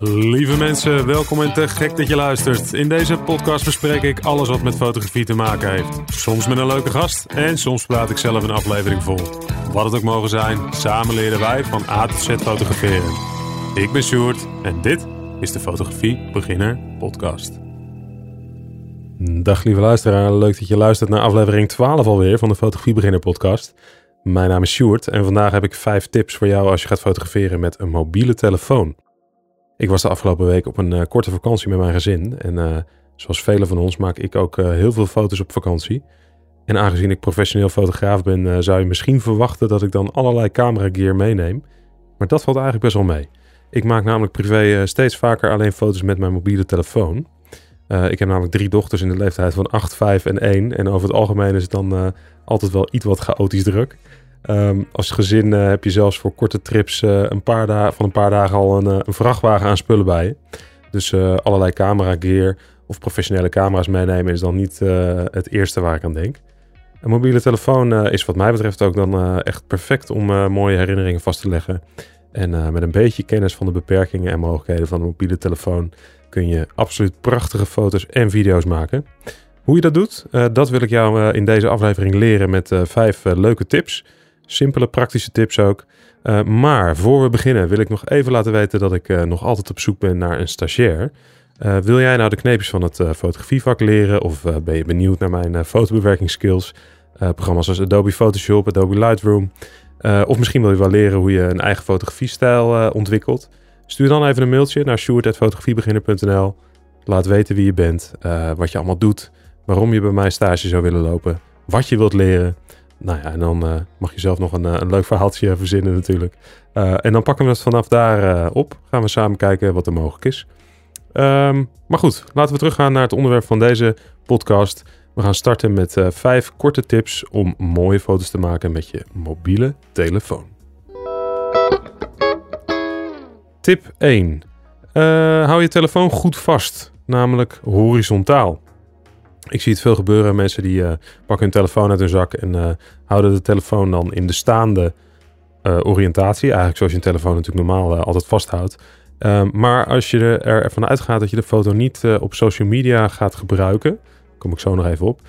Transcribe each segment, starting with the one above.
Lieve mensen, welkom en te gek dat je luistert. In deze podcast bespreek ik alles wat met fotografie te maken heeft. Soms met een leuke gast en soms praat ik zelf een aflevering vol. Wat het ook mogen zijn, samen leren wij van A tot Z fotograferen. Ik ben Sjoerd en dit is de Fotografie Beginner Podcast. Dag lieve luisteraar, leuk dat je luistert naar aflevering 12 alweer van de Fotografie Beginner Podcast. Mijn naam is Sjoerd en vandaag heb ik vijf tips voor jou als je gaat fotograferen met een mobiele telefoon. Ik was de afgelopen week op een uh, korte vakantie met mijn gezin. En uh, zoals velen van ons maak ik ook uh, heel veel foto's op vakantie. En aangezien ik professioneel fotograaf ben, zou je misschien verwachten dat ik dan allerlei camera gear meeneem. Maar dat valt eigenlijk best wel mee. Ik maak namelijk privé steeds vaker alleen foto's met mijn mobiele telefoon. ik heb namelijk drie dochters in de leeftijd van 8, 5 en 1. En over het algemeen is het dan altijd wel iets wat chaotisch druk. Um, als gezin uh, heb je zelfs voor korte trips uh, een paar dagen, van een paar dagen al een, uh, een vrachtwagen aan spullen bij je. Dus allerlei camera gear of professionele camera's meenemen is dan niet het eerste waar ik aan denk. Een mobiele telefoon is wat mij betreft ook dan echt perfect om mooie herinneringen vast te leggen. En met een beetje kennis van de beperkingen en mogelijkheden van de mobiele telefoon kun je absoluut prachtige foto's en video's maken. Hoe je dat doet, dat wil ik jou in deze aflevering leren met vijf leuke tips. Simpele praktische tips ook. Uh, maar voor we beginnen wil ik nog even laten weten dat ik uh, nog altijd op zoek ben naar een stagiair. Uh, wil jij nou de kneepjes van het fotografievak leren of ben je benieuwd naar mijn fotobewerkingsskills? programma's als Adobe Photoshop, Adobe Lightroom. of misschien wil je wel leren hoe je een eigen fotografiestijl ontwikkelt. Stuur dan even een mailtje naar sjoerd.fotografiebeginner.nl. Laat weten wie je bent, wat je allemaal doet, waarom je bij mij stage zou willen lopen, wat je wilt leren nou ja, en dan uh, mag je zelf nog een, uh, een leuk verhaaltje verzinnen natuurlijk. En dan pakken we het vanaf daar op. Gaan we samen kijken wat er mogelijk is. Um, maar goed, laten we teruggaan naar het onderwerp van deze podcast. We gaan starten met vijf korte tips om mooie foto's te maken met je mobiele telefoon. Tip 1. hou je telefoon goed vast, namelijk horizontaal. Ik zie het veel gebeuren. Mensen die uh, pakken hun telefoon uit hun zak en uh, houden de telefoon dan in de staande uh, oriëntatie. Eigenlijk zoals je een telefoon natuurlijk normaal altijd vasthoudt. Ehm, maar als je er ervan uitgaat dat je de foto niet op social media gaat gebruiken, kom ik zo nog even op,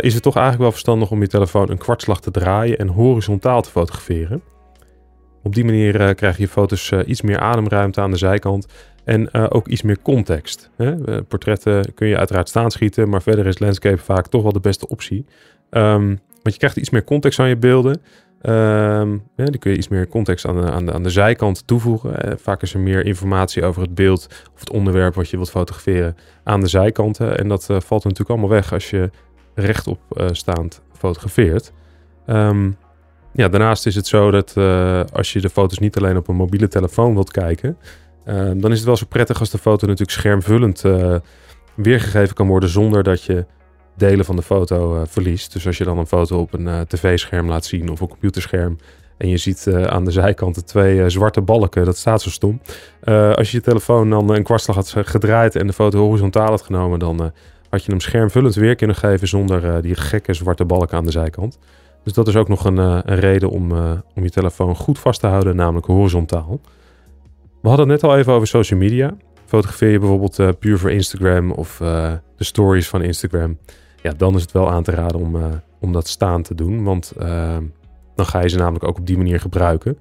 is het toch eigenlijk wel verstandig om je telefoon een kwartslag te draaien en horizontaal te fotograferen. Op die manier krijg je foto's iets meer ademruimte aan de zijkant en uh, ook iets meer context. Hè? Uh, portretten kun je uiteraard staan schieten, maar verder is landscape vaak toch wel de beste optie. Um, want je krijgt iets meer context aan je beelden. Um, ja, die kun je iets meer context aan de, aan de, aan de zijkant toevoegen. Uh, vaak is er meer informatie over het beeld of het onderwerp wat je wilt fotograferen aan de zijkanten. En dat valt natuurlijk allemaal weg als je rechtop staand fotografeert. Um, ja, daarnaast is het zo dat als je de foto's niet alleen op een mobiele telefoon wilt kijken, Ehm, dan is het wel zo prettig als de foto natuurlijk schermvullend uh, weergegeven kan worden zonder dat je delen van de foto uh, verliest. Dus als je dan een foto op een tv-scherm laat zien of een computerscherm en je ziet aan de zijkanten twee zwarte balken, dat staat zo stom. als je je telefoon dan een kwartslag had gedraaid en de foto horizontaal had genomen, dan had je hem schermvullend weer kunnen geven zonder die gekke zwarte balken aan de zijkant. Dus dat is ook nog een, een reden om, om je telefoon goed vast te houden, namelijk horizontaal. We hadden het net al even over social media. Fotografeer je bijvoorbeeld uh, puur voor Instagram of uh, de stories van Instagram. Ja, dan is het wel aan te raden om, uh, om dat staan te doen. Want dan ga je ze namelijk ook op die manier gebruiken.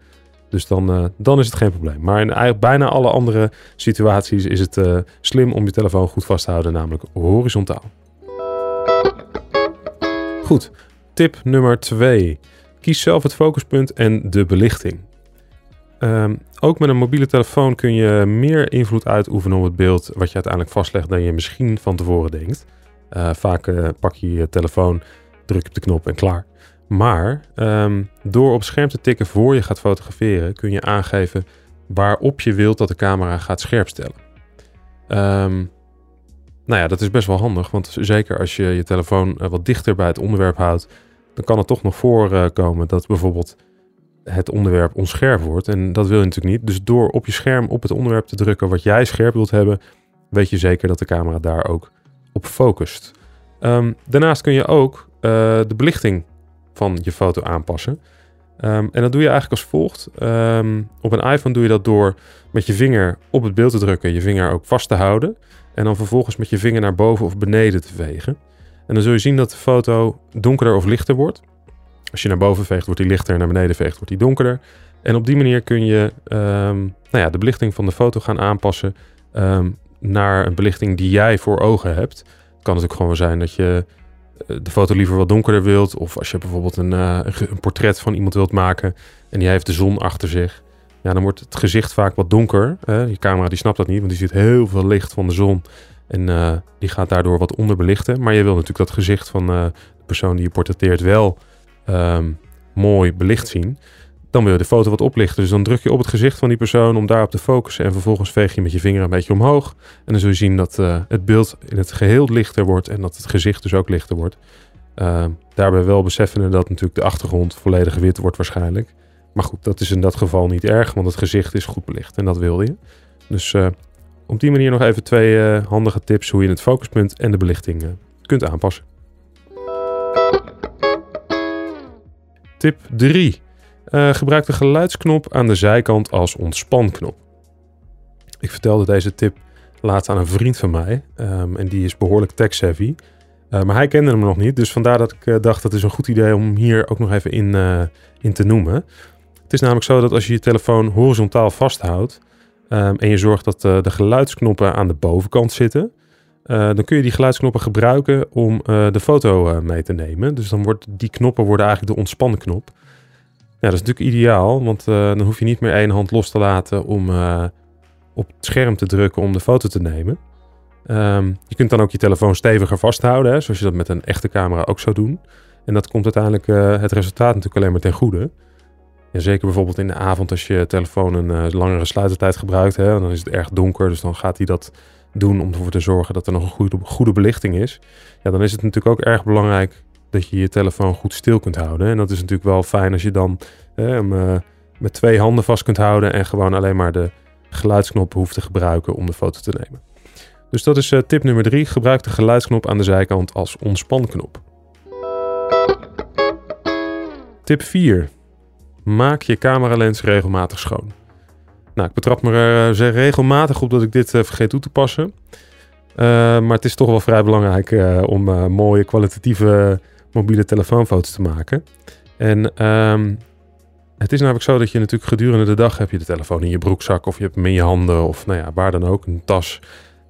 Dus dan, dan is het geen probleem. Maar in eigenlijk bijna alle andere situaties is het slim om je telefoon goed vast te houden, namelijk horizontaal. Goed, tip nummer 2. Kies zelf het focuspunt en de belichting. Um, ook met een mobiele telefoon kun je meer invloed uitoefenen op het beeld wat je uiteindelijk vastlegt dan je misschien van tevoren denkt. Uh, vaak uh, pak je je telefoon, druk op de knop en klaar. Maar um, door op scherm te tikken voor je gaat fotograferen, kun je aangeven waarop je wilt dat de camera gaat scherpstellen. Um, nou ja, dat is best wel handig, want zeker als je je telefoon uh, wat dichter bij het onderwerp houdt, dan kan het toch nog voorkomen dat bijvoorbeeld het onderwerp onscherp wordt. En dat wil je natuurlijk niet. Dus door op je scherm op het onderwerp te drukken wat jij scherp wilt hebben, weet je zeker dat de camera daar ook op focust. Um, daarnaast kun je ook uh, de belichting van je foto aanpassen. Ehm, en dat doe je eigenlijk als volgt. Ehm, op een iPhone doe je dat door met je vinger op het beeld te drukken, je vinger ook vast te houden. En dan vervolgens met je vinger naar boven of beneden te vegen. En dan zul je zien dat de foto donkerder of lichter wordt. Als je naar boven veegt, wordt die lichter. En naar beneden veegt, wordt die donkerder. En op die manier kun je ehm, nou ja, de belichting van de foto gaan aanpassen naar een belichting die jij voor ogen hebt. Het kan natuurlijk gewoon zijn dat je eh, de foto liever wat donkerder wilt. Of als je bijvoorbeeld een, uh, een portret van iemand wilt maken en die heeft de zon achter zich. Ja, dan wordt het gezicht vaak wat donker. Hè? Je camera die snapt dat niet, want die ziet heel veel licht van de zon. En uh, die gaat daardoor wat onderbelichten. Maar je wil natuurlijk dat gezicht van de persoon die je portretteert wel um, mooi belicht zien. Dan wil je de foto wat oplichten. Dus dan druk je op het gezicht van die persoon om daarop te focussen. En vervolgens veeg je met je vinger een beetje omhoog. En dan zul je zien dat uh, het beeld in het geheel lichter wordt. En dat het gezicht dus ook lichter wordt. Uh, daarbij wel beseffende dat natuurlijk de achtergrond volledig wit wordt waarschijnlijk. Maar goed, dat is in dat geval niet erg, want het gezicht is goed belicht. En dat wilde je. Dus uh, op die manier nog even twee handige tips hoe je het focuspunt en de belichting kunt aanpassen. Tip 3. Uh, gebruik de geluidsknop aan de zijkant als ontspanknop. Ik vertelde deze tip laatst aan een vriend van mij. Um, en die is behoorlijk tech-savvy. Uh, maar hij kende hem nog niet. Dus vandaar dat ik uh, dacht dat het is een goed idee om hier ook nog even in, in te noemen. Het is namelijk zo dat als je je telefoon horizontaal vasthoudt. Um, en je zorgt dat de geluidsknoppen aan de bovenkant zitten. Dan kun je die geluidsknoppen gebruiken om de foto mee te nemen. Dus dan worden die knoppen worden eigenlijk de ontspannen knop. Ja, dat is natuurlijk ideaal, want dan hoef je niet meer één hand los te laten om op het scherm te drukken om de foto te nemen. Um, je kunt dan ook je telefoon steviger vasthouden, hè, zoals je dat met een echte camera ook zou doen. En dat komt uiteindelijk het resultaat natuurlijk alleen maar ten goede. Zeker bijvoorbeeld in de avond als je telefoon een langere sluitertijd gebruikt, hè, dan is het erg donker, dus dan gaat hij dat doen om ervoor te zorgen dat er nog een goede, goede belichting is. Ja, dan is het natuurlijk ook erg belangrijk dat je je telefoon goed stil kunt houden. En dat is natuurlijk wel fijn als je dan uh, met twee handen vast kunt houden en gewoon alleen maar de geluidsknop hoeft te gebruiken om de foto te nemen. Dus dat is uh, tip nummer drie. Gebruik de geluidsknop aan de zijkant als ontspanknop. Tip 4. Maak je cameralens regelmatig schoon. Nou, ik betrap me er uh, regelmatig op dat ik dit vergeet toe te passen. maar het is toch wel vrij belangrijk om mooie kwalitatieve mobiele telefoonfoto's te maken. En um, het is namelijk zo dat je natuurlijk gedurende de dag heb je de telefoon in je broekzak of je hebt hem in je handen of nou ja, waar dan ook, een tas.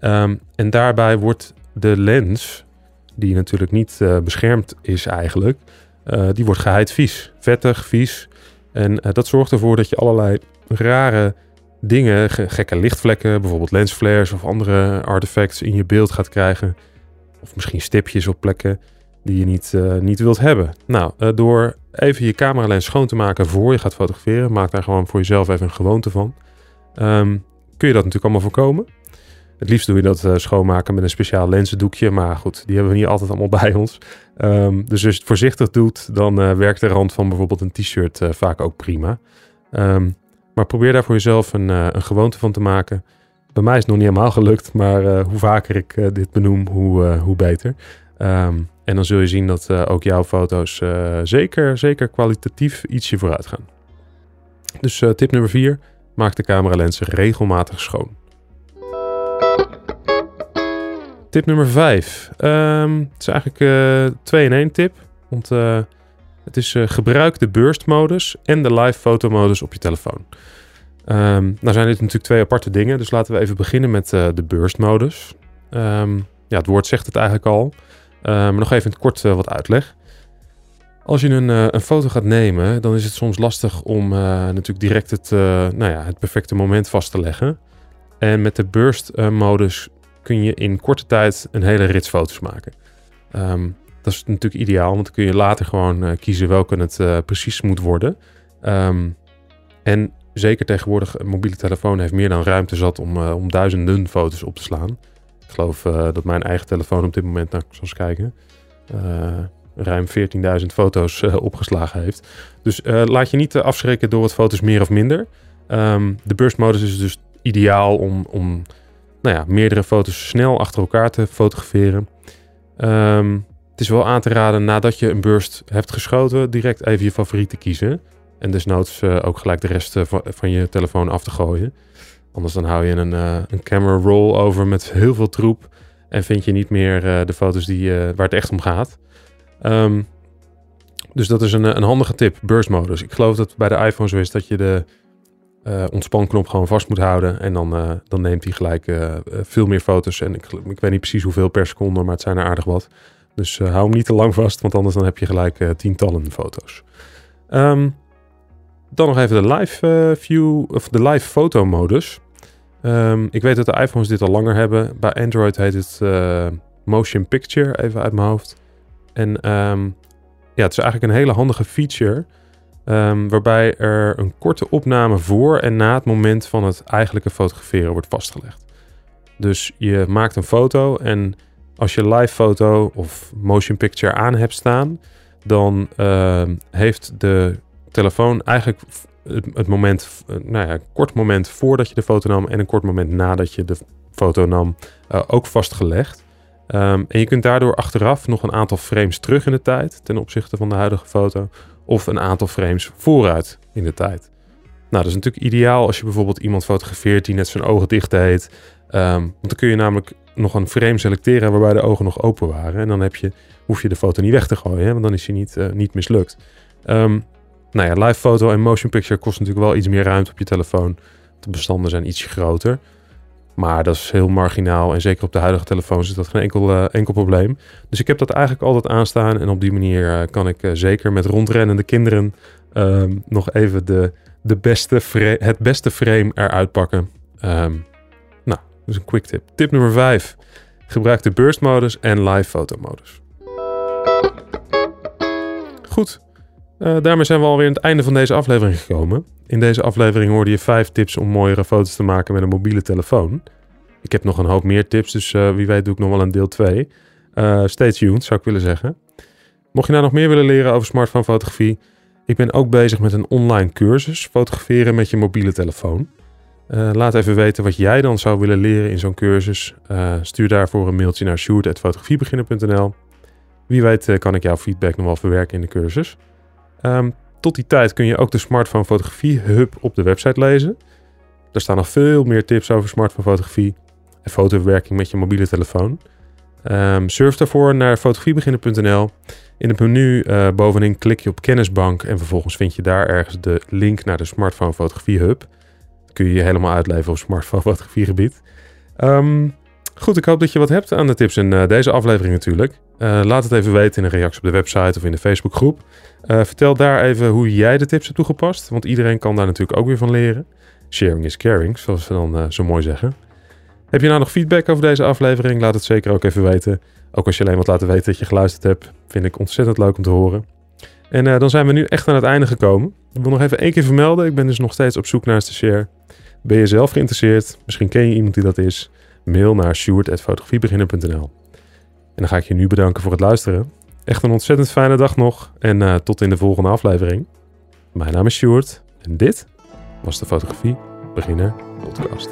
Um, en daarbij wordt de lens, die natuurlijk niet beschermd is eigenlijk, uh, die wordt geheid vies. Vettig, vies. En dat zorgt ervoor dat je allerlei rare dingen, gekke lichtvlekken, bijvoorbeeld lensflares of andere artefacts in je beeld gaat krijgen. Of misschien stipjes op plekken die je niet, uh, niet wilt hebben. Nou, uh, door even je cameralens schoon te maken voor je gaat fotograferen, maak daar gewoon voor jezelf even een gewoonte van. Um, kun je dat natuurlijk allemaal voorkomen. Het liefst doe je dat uh, schoonmaken met een speciaal lenzendoekje, maar goed, die hebben we niet altijd allemaal bij ons. Um, dus als je het voorzichtig doet, dan werkt de rand van bijvoorbeeld een t-shirt vaak ook prima. Um, maar probeer daar voor jezelf een, een gewoonte van te maken. Bij mij is het nog niet helemaal gelukt, maar hoe vaker ik dit benoem, hoe, hoe beter. Um, en dan zul je zien dat ook jouw foto's zeker, zeker kwalitatief ietsje vooruit gaan. Dus tip nummer 4. Maak de cameralensen regelmatig schoon. Tip nummer 5. Um, ehm, het is eigenlijk 2 in 1 tip. Want het is gebruik de burst-modus en de live fotomodus op je telefoon. Um, nou zijn dit natuurlijk twee aparte dingen. Dus laten we even beginnen met de burst-modus. Um, ja, het woord zegt het eigenlijk al. Maar nog even kort uh, wat uitleg. Als je een, een, foto gaat nemen, dan is het soms lastig om natuurlijk direct het, nou ja, het perfecte moment vast te leggen. En met de burst-modus kun je in korte tijd een hele rits foto's maken. Dat is natuurlijk ideaal, want dan kun je later gewoon kiezen welke het precies moet worden. Um, en zeker tegenwoordig, een mobiele telefoon heeft meer dan ruimte zat om, om duizenden foto's op te slaan. Ik geloof uh, dat mijn eigen telefoon op dit moment, nou, ik zal eens kijken, uh, ruim 14.000 foto's uh, opgeslagen heeft. Dus laat je niet afschrikken door wat foto's meer of minder. Um, de burstmodus is dus ideaal om, om nou ja, meerdere foto's snel achter elkaar te fotograferen. Um, het is wel aan te raden nadat je een burst hebt geschoten, direct even je favoriet te kiezen. En desnoods ook gelijk de rest van, van, je telefoon af te gooien. Anders dan hou je een, een camera roll over met heel veel troep. En vind je niet meer de foto's die, waar het echt om gaat. Ehm, dus dat is een, een handige tip, burstmodus. Ik geloof dat bij de iPhone zo is dat je de ontspanknop gewoon vast moet houden. En dan, dan neemt hij gelijk veel meer foto's. En ik, ik weet niet precies hoeveel per seconde, maar het zijn er aardig wat. Dus hou hem niet te lang vast, want anders dan heb je gelijk tientallen foto's. Um, dan nog even de live view, of de live foto modus. Um, ik weet dat de iPhones dit al langer hebben. Bij Android heet het Motion Picture, even uit mijn hoofd. En um, ja, het is eigenlijk een hele handige feature. Waarbij er een korte opname voor en na het moment van het eigenlijke fotograferen wordt vastgelegd. Dus je maakt een foto en als je live foto of motion picture aan hebt staan, dan uh, heeft de telefoon eigenlijk het, moment, nou ja, een kort moment voordat je de foto nam en een kort moment nadat je de foto nam, uh, ook vastgelegd. Um, en je kunt daardoor achteraf nog een aantal frames terug in de tijd ten opzichte van de huidige foto of een aantal frames vooruit in de tijd. Nou, dat is natuurlijk ideaal als je bijvoorbeeld iemand fotografeert die net zijn ogen dicht deed. Um, want dan kun je namelijk nog een frame selecteren waarbij de ogen nog open waren. En dan heb je, hoef je de foto niet weg te gooien, hè, want dan is hij niet, uh, niet mislukt. Um, nou ja, live foto en motion picture kost natuurlijk wel iets meer ruimte op je telefoon. De bestanden zijn iets groter. Maar dat is heel marginaal en zeker op de huidige telefoons is dat geen enkel, uh, enkel probleem. Dus ik heb dat eigenlijk altijd aanstaan en op die manier uh, kan ik zeker met rondrennende kinderen ehm, nog even de, de beste het beste frame eruit pakken. Nou, dus een quick tip. Tip nummer 5. Gebruik de burst modus en live foto modus. Goed, daarmee zijn we alweer aan het einde van deze aflevering gekomen. In deze aflevering hoorde je vijf tips om mooiere foto's te maken met een mobiele telefoon. Ik heb nog een hoop meer tips, dus uh, wie weet doe ik nog wel een deel 2. Uh, eh, stay tuned, zou ik willen zeggen. Mocht je nou nog meer willen leren over smartphone fotografie, ik ben ook bezig met een online cursus fotograferen met je mobiele telefoon. Uh, laat even weten wat jij dan zou willen leren in zo'n cursus. stuur daarvoor een mailtje naar sjoerd.fotografiebeginner.nl. Wie weet kan ik jouw feedback nog wel verwerken in de cursus. Um, tot die tijd kun je ook de Smartphone Fotografie Hub op de website lezen. Daar staan nog veel meer tips over smartphone fotografie en fotoverwerking met je mobiele telefoon. Um, surf daarvoor naar fotografiebeginnen.nl. In het menu bovenin klik je op kennisbank en vervolgens vind je daar ergens de link naar de Smartphone Fotografie Hub. Kun je je helemaal uitleven op smartphone fotografiegebied. Um, goed, ik hoop dat je wat hebt aan de tips in uh, deze aflevering natuurlijk. Uh, laat het even weten in een reactie op de website of in de Facebookgroep. Uh, vertel daar even hoe jij de tips hebt toegepast, want iedereen kan daar natuurlijk ook weer van leren. Sharing is caring, zoals ze dan zo mooi zeggen. Heb je nou nog feedback over deze aflevering? Laat het zeker ook even weten. Ook als je alleen wat laten weten dat je geluisterd hebt, vind ik ontzettend leuk om te horen. En dan zijn we nu echt aan het einde gekomen. Ik wil nog even één keer vermelden. Ik ben dus nog steeds op zoek naar een stagiair. Ben je zelf geïnteresseerd? Misschien ken je iemand die dat is? Mail naar sjoerd.fotografiebeginner.nl En dan ga ik je nu bedanken voor het luisteren. Echt een ontzettend fijne dag nog en uh, tot in de volgende aflevering. Mijn naam is Stuart en dit was de Fotografie Beginner Podcast.